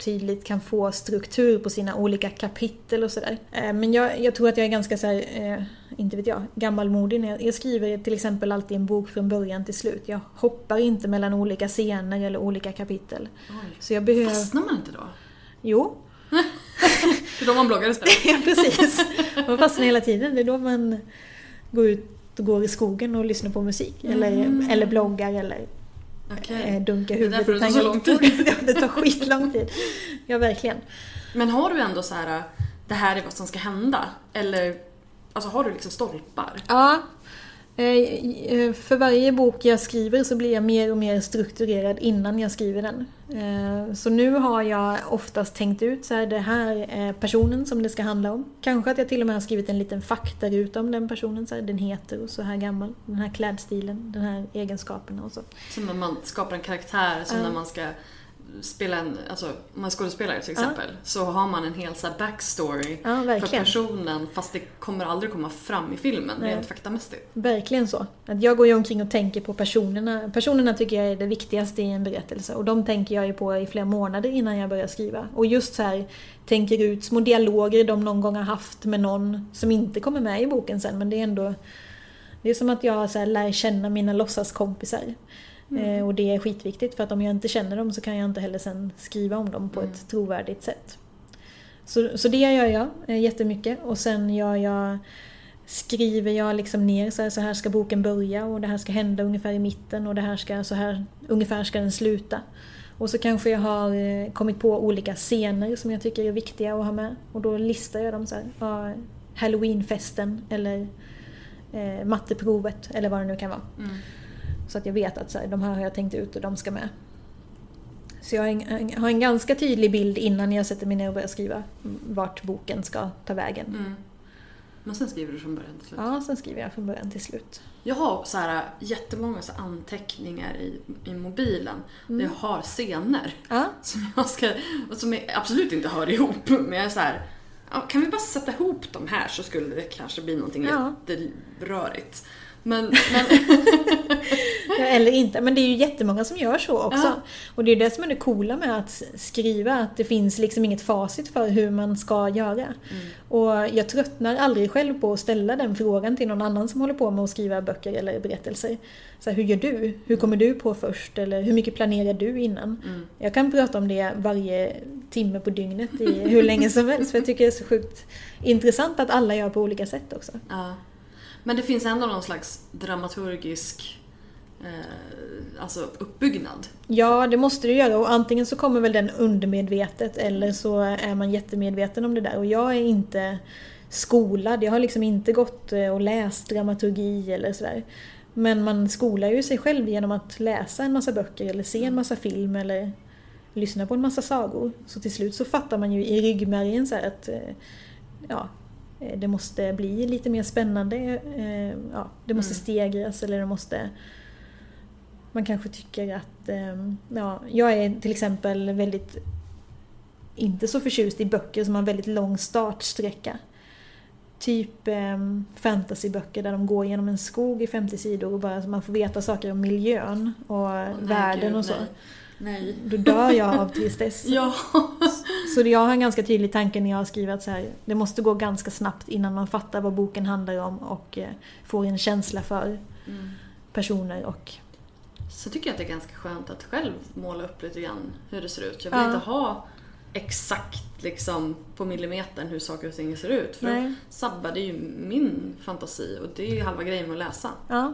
tydligt kan få struktur på sina olika kapitel och sådär. Eh, Men jag, jag tror att jag är ganska så här, eh, inte vet jag, gammalmodig jag, jag skriver till exempel alltid en bok från början till slut. Jag hoppar inte mellan olika scener eller olika kapitel. Oj. Så jag behöver... Fastnar man inte då? Jo, Det är då man bloggar istället. ja precis. Man fastnar hela tiden. Det är då man går ut och går i skogen och lyssnar på musik. Eller, Mm. eller bloggar eller Okej. eh, dunka Det är huvudet därför det tar så lång tid. Ja, det tar skitlång tid. Ja, verkligen. Men har du ändå så här, det här är vad som ska hända? Eller alltså har du liksom stolpar? Ja. Eh, eh, För varje bok jag skriver så blir jag mer och mer strukturerad innan jag skriver den. Eh, Så nu har jag oftast tänkt ut så här, det här är personen som det ska handla om. Kanske att jag till och med har skrivit en liten faktaruta om den personen. Så här, den heter och så här gammal. Den här klädstilen, den här egenskaperna och så. Som när man skapar en karaktär, som Ja. när man ska spela en, alltså om man är skådespelare till exempel, så har man en hel så här backstory Ja, för personen fast det kommer aldrig komma fram i filmen Nej. rent faktamässigt. Verkligen så. Att jag går ju omkring och tänker på personerna. Personerna tycker jag är det viktigaste i en berättelse och de tänker jag ju på i flera månader innan jag börjar skriva. Och just så här tänker ut små dialoger de någon gång har haft med någon som inte kommer med i boken sen men det är ändå Det är som att jag så här lär känna mina låtsaskompisar. Eh, och det är skitviktigt för att om jag inte känner dem så kan jag inte heller sen skriva om dem på ett trovärdigt sätt. Så, så det gör jag eh, jättemycket och sen gör jag skriver jag liksom ner så här, så här ska boken börja och det här ska hända ungefär i mitten och det här ska, så här ungefär ska den sluta. Och så kanske jag har eh, kommit på olika scener som jag tycker är viktiga att ha med och då listar jag dem så här. Ja, Halloweenfesten eller eh, matteprovet eller vad det nu kan vara. Mm. Så att jag vet att så här, de här har jag tänkt ut och de ska med. Så jag har en, har en ganska tydlig bild innan jag sätter mig ner och börjar skriva vart boken ska ta vägen. Mm. Men sen skriver du från början till slut. Ja, sen skriver jag från början till slut. Jag har så här, jättemånga så anteckningar i, i mobilen där jag har scener Ja, som jag ska, och som jag absolut inte hör ihop. Men jag är så här, kan vi bara sätta ihop de här så skulle det kanske bli någonting Ja. jätterörigt. Men, men... Eller inte, men det är ju jättemånga som gör så också. Ja. Och det är det som är det coola med att skriva, att det finns liksom inget facit för hur man ska göra. Mm. Och jag tröttnar aldrig själv på att ställa den frågan till någon annan som håller på med att skriva böcker eller berättelser. Så här, hur gör du? Hur kommer du på först? Eller hur mycket planerar du innan? Mm. Jag kan prata om det varje timme på dygnet i hur länge som helst. För jag tycker det är så sjukt intressant att alla gör på olika sätt också. Ja. Men det finns ändå någon slags dramaturgisk eh, alltså uppbyggnad. Ja, det måste du göra och antingen så kommer väl den undermedvetet eller så är man jättemedveten om det där. Och jag är inte skolad, jag har liksom inte gått eh, och läst dramaturgi eller sådär. Men man skolar ju sig själv genom att läsa en massa böcker eller se en massa film eller lyssna på en massa sagor. Så till slut så fattar man ju i ryggmärgen så att eh, ja, det måste bli lite mer spännande. eh, Ja, det måste Mm. stegras eller det måste man kanske tycker att, ehm, ja, jag är till exempel väldigt inte så förtjust i böcker som har en väldigt lång startsträcka. Typ fantasyböcker där de går genom en skog i 50 sidor och bara så man får veta saker om miljön och Nej, världen och så. Nej. Nej. Då dör jag av tristess. Ja. Så jag har en ganska tydlig tanke när jag har skrivit att så här, det måste gå ganska snabbt innan man fattar vad boken handlar om och eh, får en känsla för Mm. personer och Så tycker jag att det är ganska skönt att själv måla upp lite grann hur det ser ut. Jag vill Ja. inte ha exakt liksom på millimetern hur saker och ting ser ut. För Nej. då sabbar det ju min fantasi och det är ju halva grejen med att läsa. Ja.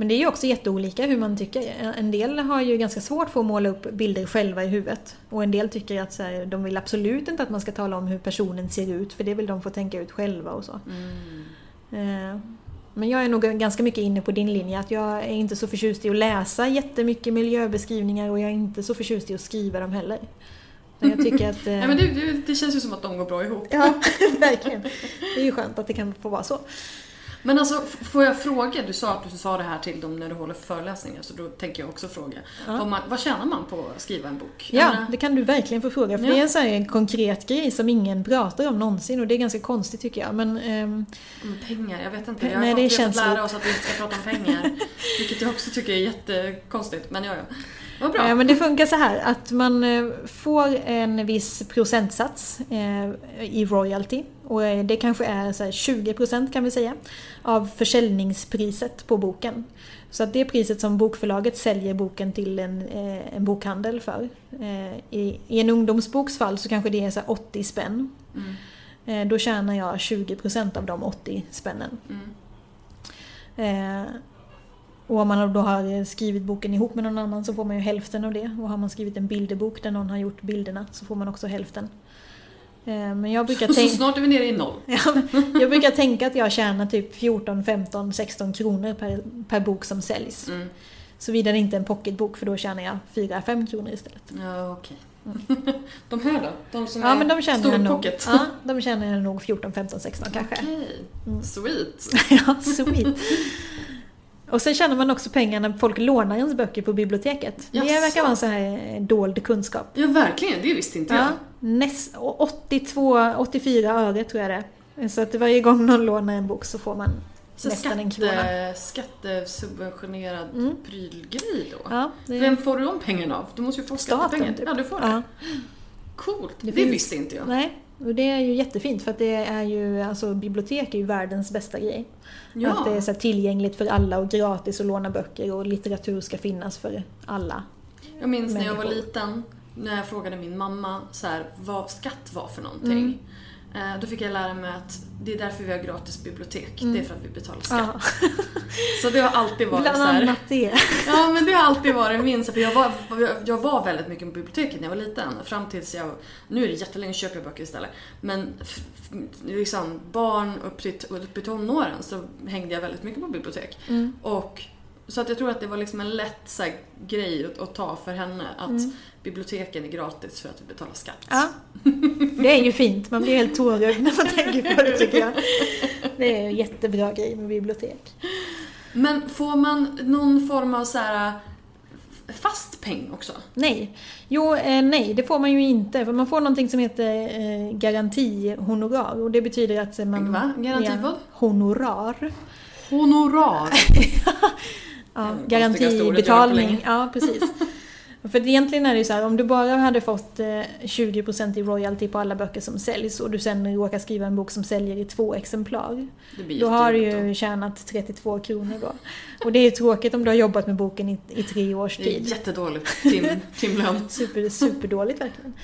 Men det är ju också jätteolika hur man tycker. En del har ju ganska svårt för att måla upp bilder själva i huvudet. Och en del tycker att så här, de vill absolut inte att man ska tala om hur personen ser ut för det vill de få tänka ut själva och så. Eh, Men jag är nog ganska mycket inne på din linje att jag är inte så förtjust i att läsa jättemycket miljöbeskrivningar och jag är inte så förtjust i att skriva dem heller. Men jag tycker att... Nej, men det, det, det känns ju som att de går bra ihop. Ja, verkligen. Det är ju skönt att det kan få vara så. Men alltså, får jag fråga? Du sa att du sa det här till dem när du håller föreläsningar, så då tänker jag också fråga. Vad, man, vad tjänar man på att skriva en bok? Ja, det kan du verkligen få fråga. För Ja. det är en sån här konkret grej som ingen pratar om någonsin och det är ganska konstigt tycker jag. Men ehm, om pengar, jag vet inte. Jag har nej, fått, det vi har fått lära oss att vi inte ska prata om pengar. vilket jag också tycker är jättekonstigt, men ja, ja. Vad bra. eh, men det funkar så här att man eh, får en viss procentsats eh, i royalty. Och det kanske är så här 20% kan vi säga av försäljningspriset på boken. Så att det priset som bokförlaget säljer boken till en, en bokhandel för. I, I en ungdomsboks fall så kanske det är så här 80 spänn. Mm. Då tjänar jag 20% av de 80 spännen. Mm. Och om man då har skrivit boken ihop med någon annan så får man ju hälften av det. Och har man skrivit en bilderbok där någon har gjort bilderna så får man också hälften. Eh, Men jag brukar, Så tänka, snart är vi nere i noll. jag brukar tänka att jag tjänar typ 14, 15, 16 kronor per, per bok som säljs. Mm. Såvida det inte är en pocketbok för då tjänar jag 4-5 kronor istället. Ja, okej. de här då? De som Ja är men de stor jag nog, pocket? ja, de tjänar jag nog 14, 15, 16 kanske. Okej, Mm. sweet. Ja, sweet. Och sen tjänar man också pengar när folk lånar ens böcker på biblioteket. Det Jaså? verkar vara en sån här eh, dold kunskap. Ja, verkligen. Det visste inte Ja, jag. näst, och 82, 84 öre tror jag det är. Så att varje gång någon lånar en bok så får man Så nästan en krona. skatte, skattesubventionerad Mm. prylgrej då? Ja, det Vem får du de pengarna av? Du måste ju få skattepengar. Staten typ. Ja, du får det. Ja, Coolt. Det, Det finns- visste inte jag. nej. Och det är ju jättefint för att det är ju, alltså bibliotek är ju världens bästa grej. Ja. Att det är så tillgängligt för alla och gratis att låna böcker och litteratur ska finnas för alla. Jag minns när jag var människor. liten, när jag frågade min mamma så här, vad skatt var för någonting. Mm. Eh, Då fick jag lära mig att det är därför vi har gratis bibliotek. Mm. Det är för att vi betalar skatt. Ja, Så det har alltid varit bland så här. annat det. Ja men det har alltid varit min, för jag var, jag- var väldigt mycket på biblioteket när jag var liten. Fram tills jag, nu är det jättelänge, köper jag böcker istället. Men liksom barn upp till, upp i tonåren så hängde jag väldigt mycket på bibliotek. Mm. Och, så att jag tror att det var liksom en lätt så här, grej att, att ta för henne. Att Mm. biblioteken är gratis för att vi betalar skatt. Ja, det är ju fint. Man blir helt tårögd när man tänker på det tycker jag. Det är en jättebra grej med bibliotek. Men får man någon form av så här fast peng också? Nej. Jo, eh, nej, det får man ju inte. För man får någonting som heter eh, garantihonorar. Och det betyder att man... Va? Garanti vad? Honorar. honorar. Ja, på garantibetalning. Ja, precis. För egentligen är det ju så här, om du bara hade fått eh, 20% i royalty på alla böcker som säljs och du sen råkar skriva en bok som säljer i två exemplar. Då har du ju tjänat 32 kronor då. Och det är ju tråkigt om du har jobbat med boken i, i tre års då. Det är tid. jättedåligt tim, timlön. Super, superdåligt verkligen.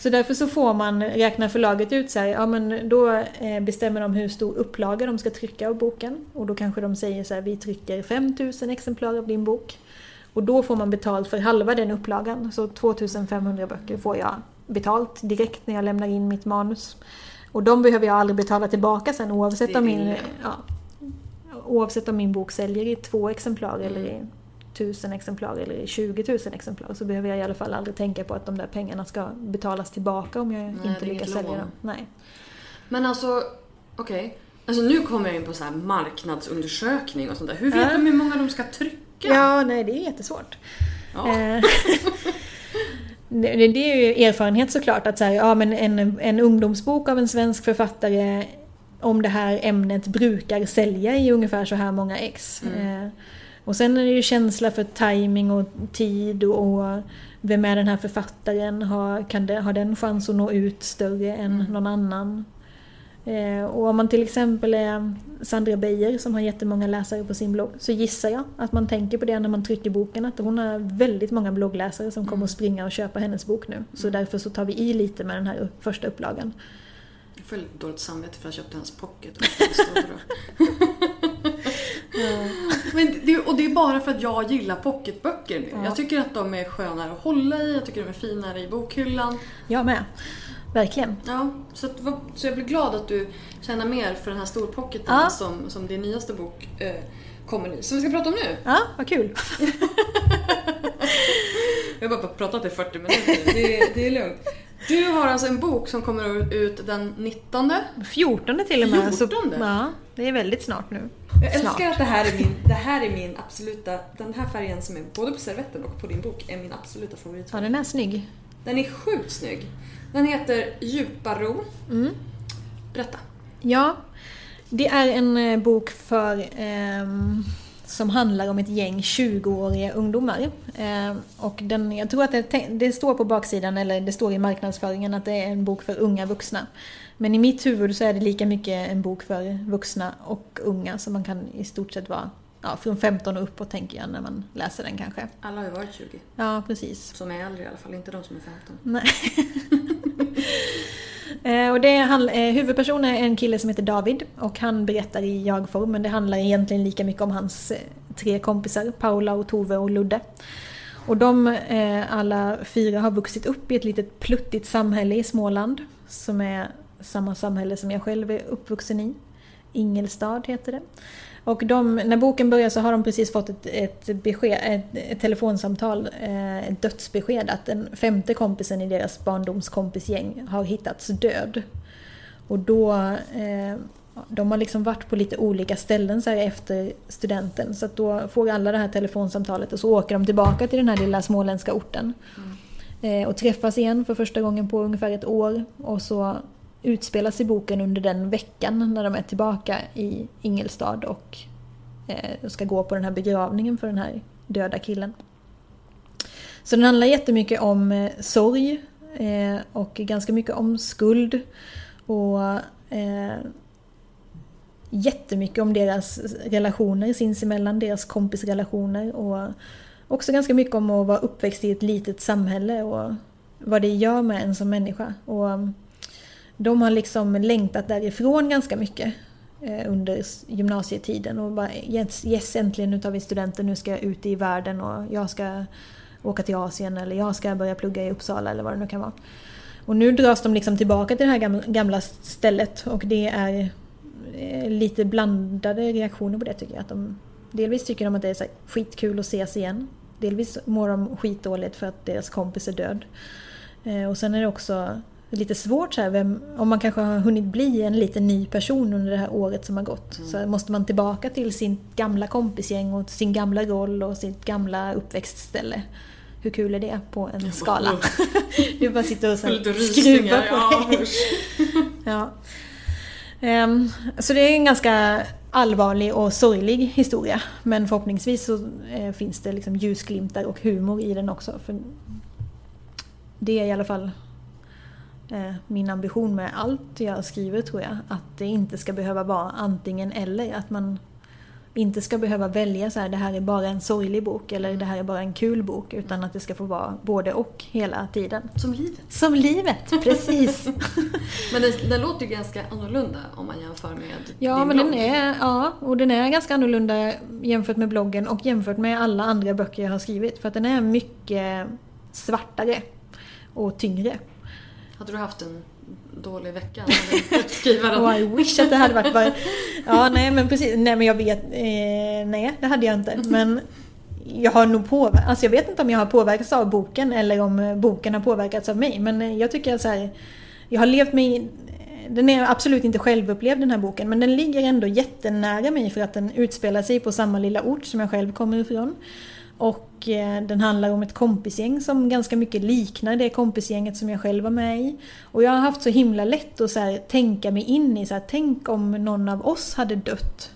Så därför så får man räkna förlaget ut så här, ja men då eh, bestämmer de hur stor upplaga de ska trycka av boken. Och då kanske de säger så här, vi trycker 5000 exemplar av din bok. Och då får man betalt för halva den upplagan. Så 2500 böcker får jag betalt direkt när jag lämnar in mitt manus. Och de behöver jag aldrig betala tillbaka sen oavsett om min, ja, oavsett om min bok säljer i två exemplar Mm. eller i tusen exemplar eller i 20 000 exemplar så behöver jag i alla fall aldrig tänka på att de där pengarna ska betalas tillbaka om jag Nej, inte lyckas sälja dem. Nej. Men alltså, okej. Alltså nu kommer jag in på så här marknadsundersökning och sånt där. Hur vet Ja. de hur många de ska trycka? Ja, nej det är jättesvårt. Ja. Eh, det, det det är ju erfarenhet såklart att så här, ja, men en, en ungdomsbok av en svensk författare om det här ämnet brukar sälja i ungefär så här många ex. Mm. Och sen är det ju känsla för timing och tid och, vem är den här författaren? Har, kan det, har den chans att nå ut större än Mm. någon annan? Eh, och om man till exempel är Sandra Beijer som har jättemånga läsare på sin blogg så gissar jag att man tänker på det när man trycker boken att hon har väldigt många bloggläsare som kommer att springa och köpa hennes bok nu. Så därför så tar vi i lite med den här första upplagan. Jag får lite dåligt samvete för att jag köpte hans pocket. Och, det är stora. Men det, och det är bara för att jag gillar pocketböcker. Ja. Jag tycker att de är skönare att hålla i, jag tycker de är finare i bokhyllan. Jag med. Verkligen. Ja, så, att, så jag blir glad att du känner mer för den här storpocketen Ja. som, som din nyaste bok eh, kommer i. Som vi ska prata om nu. Ja, vad kul. Vi har bara pratat i 40 minuter, det, det är lugnt. Du har alltså en bok som kommer ut den 19. 14 till och med. Så, 14? ja, det är väldigt snart nu. Jag älskar Snart. att det här, är min, det här är min absoluta, den här färgen som är både på servetten och på din bok är min absoluta Ja, favoritfärg. den är snygg. Den är sjukt snygg. Den heter Djupa ro. Mm. Berätta. Ja, det är en eh, bok för ehm, som handlar om ett gäng 20-åriga ungdomar. Ehm, och den, jag tror att det, det står på baksidan, eller det står i marknadsföringen att det är en bok för unga vuxna. Men i mitt huvud så är det lika mycket en bok för vuxna och unga, så man kan i stort sett vara ja, från 15 och uppåt tänker jag när man läser den kanske. Alla har ju varit 20. Ja, precis. Som är äldre i alla fall, inte de som är 15. Nej. Eh, och det handl- eh, huvudpersonen är en kille som heter David och han berättar i jag-form men det handlar egentligen lika mycket om hans eh, tre kompisar, Paula, och Tove och Ludde. Och de alla fyra har vuxit upp i ett litet pluttigt samhälle i Småland som är samma samhälle som jag själv är uppvuxen i. Ingelstad heter det. Och de, när boken börjar så har de precis fått ett, ett, besked, ett, ett telefonsamtal, eh, ett dödsbesked att den femte kompisen i deras barndomskompisgäng har hittats död. Och då, eh, de har liksom varit på lite olika ställen så efter studenten så att då får alla det här telefonsamtalet och så åker de tillbaka till den här lilla småländska orten. Eh, och träffas igen för första gången på ungefär ett år och så utspelas i boken under den veckan när de är tillbaka i Ingelstad och eh, ska gå på den här begravningen för den här döda killen. Så den handlar jättemycket om eh, sorg eh, och ganska mycket om skuld och eh, jättemycket om deras relationer sinsemellan, deras kompisrelationer och också ganska mycket om att vara uppväxt i ett litet samhälle och vad det gör med en som människa. Och de har liksom längtat därifrån ganska mycket eh, under gymnasietiden och bara yes, yes äntligen nu tar vi studenten, nu ska jag ut i världen och jag ska åka till Asien eller jag ska börja plugga i Uppsala eller vad det nu kan vara. Och nu dras de liksom tillbaka till det här gamla, stället och det är eh, lite blandade reaktioner på det tycker jag. Att de, delvis tycker de att det är så skitkul att ses igen. Delvis mår de skitdåligt för att deras kompis är död. Eh, och sen är det också lite svårt så här, vem, om man kanske har hunnit bli en liten ny person under det här året som har gått. Så måste man tillbaka till sin gamla kompisgäng och sin gamla roll och sitt gamla uppväxtställe. Hur kul är det på en skala? du bara sitter och så Lite här, rysningar, skruvar på dig. Ja. Ehm, så det är en ganska allvarlig och sorglig historia. Men förhoppningsvis så eh, finns det liksom ljusglimtar och humor i den också. För det är i alla fall min ambition med allt jag skriver tror jag. Att det inte ska behöva vara antingen eller. Att man inte ska behöva välja så här, det här är bara en sorglig bok eller det här är bara en kul bok. Utan att det ska få vara både och hela tiden. Som livet. Som livet, precis. men den, den, låter ju ganska annorlunda om man jämför med Ja, din men blogg. den är, ja, och den är ganska annorlunda jämfört med bloggen och jämfört med alla andra böcker jag har skrivit. För att den är mycket svartare och tyngre. Hade du haft en dålig vecka skriva oh, I wish att det hade varit bara... Ja, nej men precis. Nej men jag vet... Eh, nej, det hade jag inte. Men jag har nog påverkats... Alltså jag vet inte om jag har påverkats av boken eller om boken har påverkats av mig. Men eh, jag tycker så här, Jag har levt mig... Den är absolut inte självupplevd den här boken men den ligger ändå jättenära mig för att den utspelar sig på samma lilla ort som jag själv kommer ifrån. Och eh, den handlar om ett kompisgäng som ganska mycket liknar det kompisgänget som jag själv var med i. Och jag har haft så himla lätt att så här, tänka mig in i så här, tänk om någon av oss hade dött.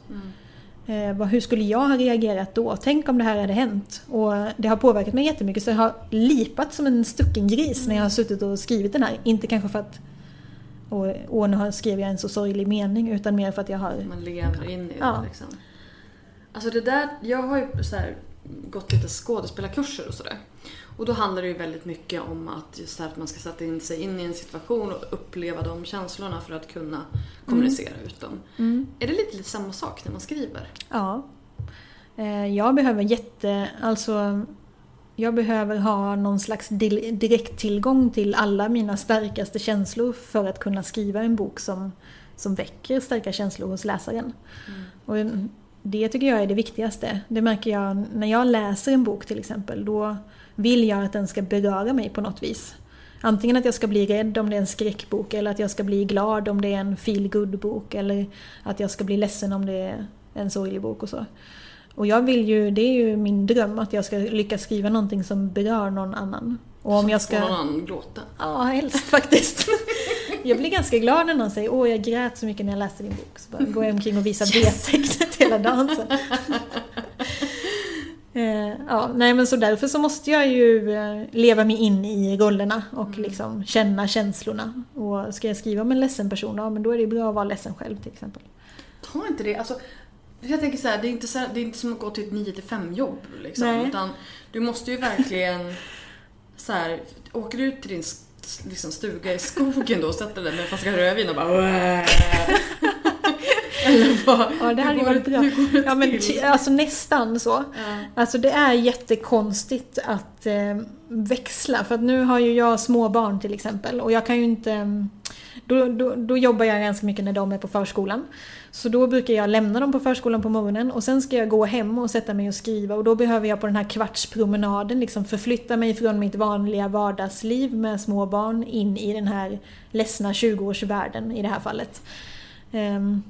Mm. Eh, hur skulle jag ha reagerat då? Tänk om det här hade hänt? Och det har påverkat mig jättemycket så jag har lipat som en stucken gris mm. när jag har suttit och skrivit den här. Inte kanske för att och, och nu skrev jag en så sorglig mening utan mer för att jag har... Man lever in i det liksom. Alltså det där, jag har ju så här, gått lite skådespelarkurser och sådär. Och då handlar det ju väldigt mycket om att just att man ska sätta in sig in i en situation och uppleva de känslorna för att kunna kommunicera mm. ut dem. Mm. Är det lite, lite samma sak när man skriver? Ja. Jag behöver jätte, alltså jag behöver ha någon slags direkt tillgång till alla mina starkaste känslor för att kunna skriva en bok som, som väcker starka känslor hos läsaren. Mm. Och det tycker jag är det viktigaste. Det märker jag när jag läser en bok till exempel. Då vill jag att den ska beröra mig på något vis. Antingen att jag ska bli rädd om det är en skräckbok eller att jag ska bli glad om det är en feel bok eller att jag ska bli ledsen om det är en sorglig bok och så. Och jag vill ju, det är ju min dröm att jag ska lyckas skriva någonting som berör någon annan. Och om jag ska... får någon annan gråta? Ja, helst faktiskt. jag blir ganska glad när någon säger åh jag grät så mycket när jag läste din bok. Så bara går jag omkring och visar yes. B-tecknet hela dagen sen. Eh, ja, nej men så därför så måste jag ju eh, leva mig in i rollerna och mm. liksom känna känslorna. Och ska jag skriva om en ledsen person, ja men då är det bra att vara ledsen själv till exempel. Ta inte det, alltså jag tänker så här, det är inte, så här, det är inte som att gå till ett 9 5 jobb liksom. Nej. Utan du måste ju verkligen så här, åker ut till din liksom, stuga i skogen då och sätter dig med en flaska rödvin och bara Eller vad, ja, det hade ju varit bra. Ja, men alltså nästan så. Ja. Alltså det är jättekonstigt att eh, växla. För att nu har ju jag små barn till exempel och jag kan ju inte... Då, då, då jobbar jag ganska mycket när de är på förskolan. Så då brukar jag lämna dem på förskolan på morgonen och sen ska jag gå hem och sätta mig och skriva och då behöver jag på den här kvartspromenaden liksom förflytta mig från mitt vanliga vardagsliv med små barn in i den här ledsna 20-årsvärlden i det här fallet. Um,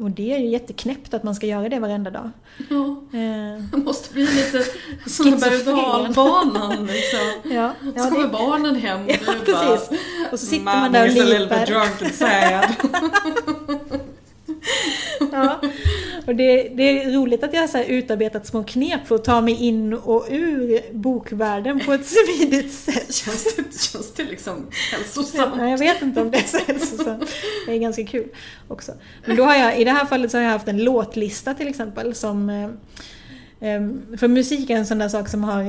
och det är ju jätteknäppt att man ska göra det varenda dag. Ja. Eh. Det måste bli lite som berg dalbanan liksom. Ja, ja, så kommer det... barnen hem och ja, precis. Bara, och så sitter man där och lipar. ja. Och det, det, är roligt att jag har så utarbetat små knep för att ta mig in och ur bokvärlden på ett smidigt sätt. Känns det, känns det liksom hälsosamt? Ja, jag vet inte om det är så hälsosamt. Det är ganska kul också. Men då har jag, i det här fallet så har jag haft en låtlista till exempel som eh, för musik är en sån där sak som har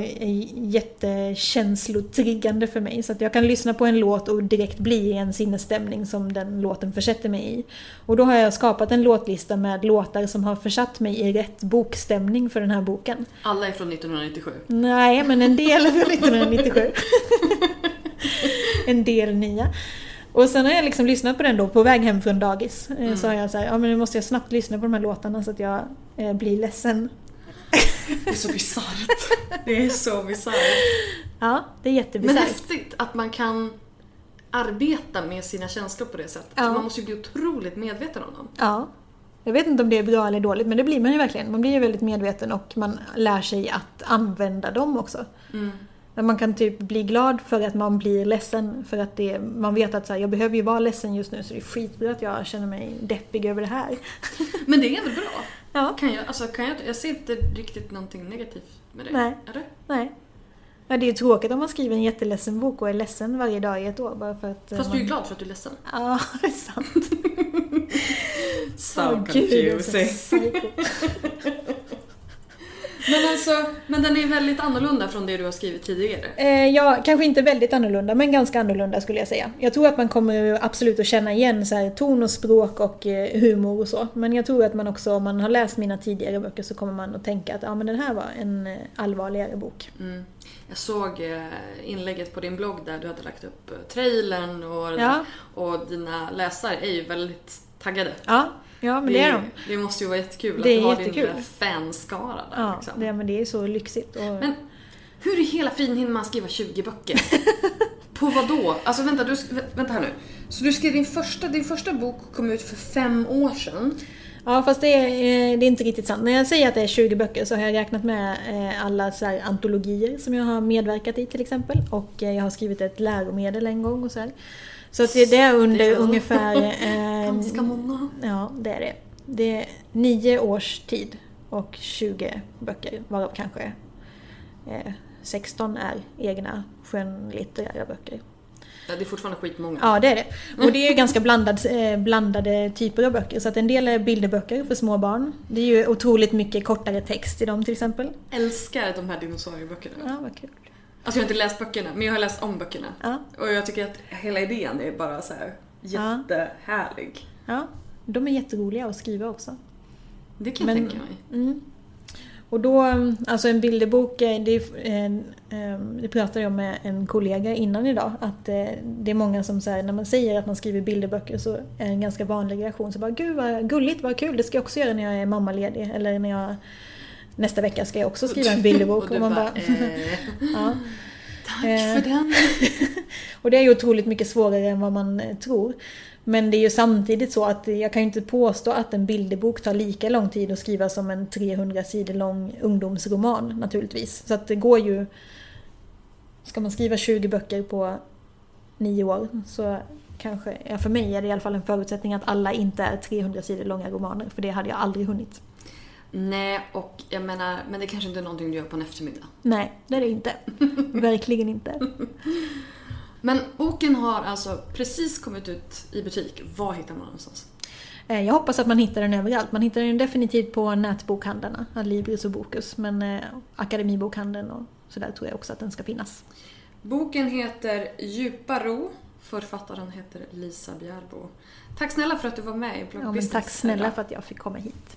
jättekänslotriggande för mig. Så att jag kan lyssna på en låt och direkt bli i en sinnesstämning som den låten försätter mig i. Och då har jag skapat en låtlista med låtar som har försatt mig i rätt bokstämning för den här boken. Alla är från 1997? Nej, men en del är från 1997. en del nya. Och sen har jag liksom lyssnat på den då på väg hem från dagis. Eh, mm. Så har jag sagt, ja men nu måste jag snabbt lyssna på de här låtarna så att jag eh, blir ledsen det är så bisarrt. Det är så bisarrt. Ja, det är jättebisarrt. Men häftigt att man kan arbeta med sina känslor på det sättet. Ja. Man måste ju bli otroligt medveten om dem. Ja. Jag vet inte om det är bra eller dåligt, men det blir man ju verkligen. Man blir ju väldigt medveten och man lär sig att använda dem också. Mm. Men man kan typ bli glad för att man blir ledsen. För att det, man vet att så här, jag behöver ju vara ledsen just nu så det är skitbra att jag känner mig deppig över det här. Men det är ändå bra. Ja. Kan jag, alltså, kan jag, jag ser inte riktigt någonting negativt med det. Nej. Eller? Nej. Ja, det är ju tråkigt om man skriver en jätteledsen bok och är ledsen varje dag i ett år bara för att... eh, Fast man... du är glad för att du är ledsen. Ja, det är sant. So gud, så confusing. psycho. Men alltså, men den är väldigt annorlunda från det du har skrivit tidigare. Eh, ja, kanske inte väldigt annorlunda, men ganska annorlunda skulle jag säga. Jag tror att man kommer absolut att känna igen så här, ton och språk och eh, humor och så. Men jag tror att man också, om man har läst mina tidigare böcker så kommer man att tänka att ja, men den här var en eh, allvarligare bok. Mm. Jag såg eh, inlägget på din blogg där du hade lagt upp trailern och, Ja. och dina läsare är ju väldigt taggade. Ja, ja men det är de. det måste ju vara jättekul Det är att du har jättekul. din fanskara där. Ja, liksom. det, men det är så lyxigt. Och... Men hur i hela friden hinner man skriva 20 böcker? På vad då? Alltså vänta, du, vänta här nu. Så du skrev din första, din första bok kom ut för fem år sedan. Ja, fast det är, eh, det är inte riktigt sant. När jag säger att det är 20 böcker så har jag räknat med eh, alla så antologier som jag har medverkat i till exempel. Och eh, jag har skrivit ett läromedel en gång och så här. Så att det är under Det är ungefär... eh, Ganska många. Ja, det är det. Det är nio års tid och 20 böcker, varav kanske eh, 16 är egna skönlitterära böcker. Ja, det är fortfarande skitmånga. Ja, det är det. Och det är ju ganska blandad, eh, blandade typer av böcker. Så att en del är bilderböcker för små barn. Det är ju otroligt mycket kortare text i dem till exempel. älskar de här dinosaurieböckerna. Ja, vad kul. Alltså jag har inte läst böckerna, men jag har läst om böckerna. Ja, Och jag tycker att hela idén är bara så här jättehärlig. ja. De är jätteroliga att skriva också. Det kan jag Men- tänka mig. Mm. Och då, alltså en bilderbok, eh, det, en, det pratade jag med en kollega innan idag, att eh, det är många som säger när man säger att man skriver bilderböcker så är en ganska vanlig reaktion. Så bara, gud vad gulligt, vad kul, det ska jag också göra när jag är mammaledig. Eller när jag, nästa vecka ska jag också skriva en bilderbok. Och du man bara, eh, ja. tack Eh. för den. Och det är ju otroligt mycket svårare än vad man eh, tror. Men det är ju samtidigt så att jag kan ju inte påstå att en bilderbok tar lika lång tid att skriva som en 300 sidor lång ungdomsroman naturligtvis. Så att det går ju... Ska man skriva 20 böcker på nio år så kanske, ja för mig är det i alla fall en förutsättning att alla inte är 300 sidor långa romaner för det hade jag aldrig hunnit. Nej, och jag menar, men det kanske inte är någonting du gör på en eftermiddag. Nej, det är det inte. Verkligen inte. Men boken har alltså precis kommit ut i butik. Var hittar man den någonstans? Eh, Jag hoppas att man hittar den överallt. Man hittar den definitivt på nätbokhandlarna, Adlibris och Bokus. Men eh, Akademibokhandeln och sådär tror jag också att den ska finnas. Boken heter Djupa ro. Författaren heter Lisa Bjärbo. Tack snälla för att du var med i Blogg Ja, tack snälla för att jag fick komma hit.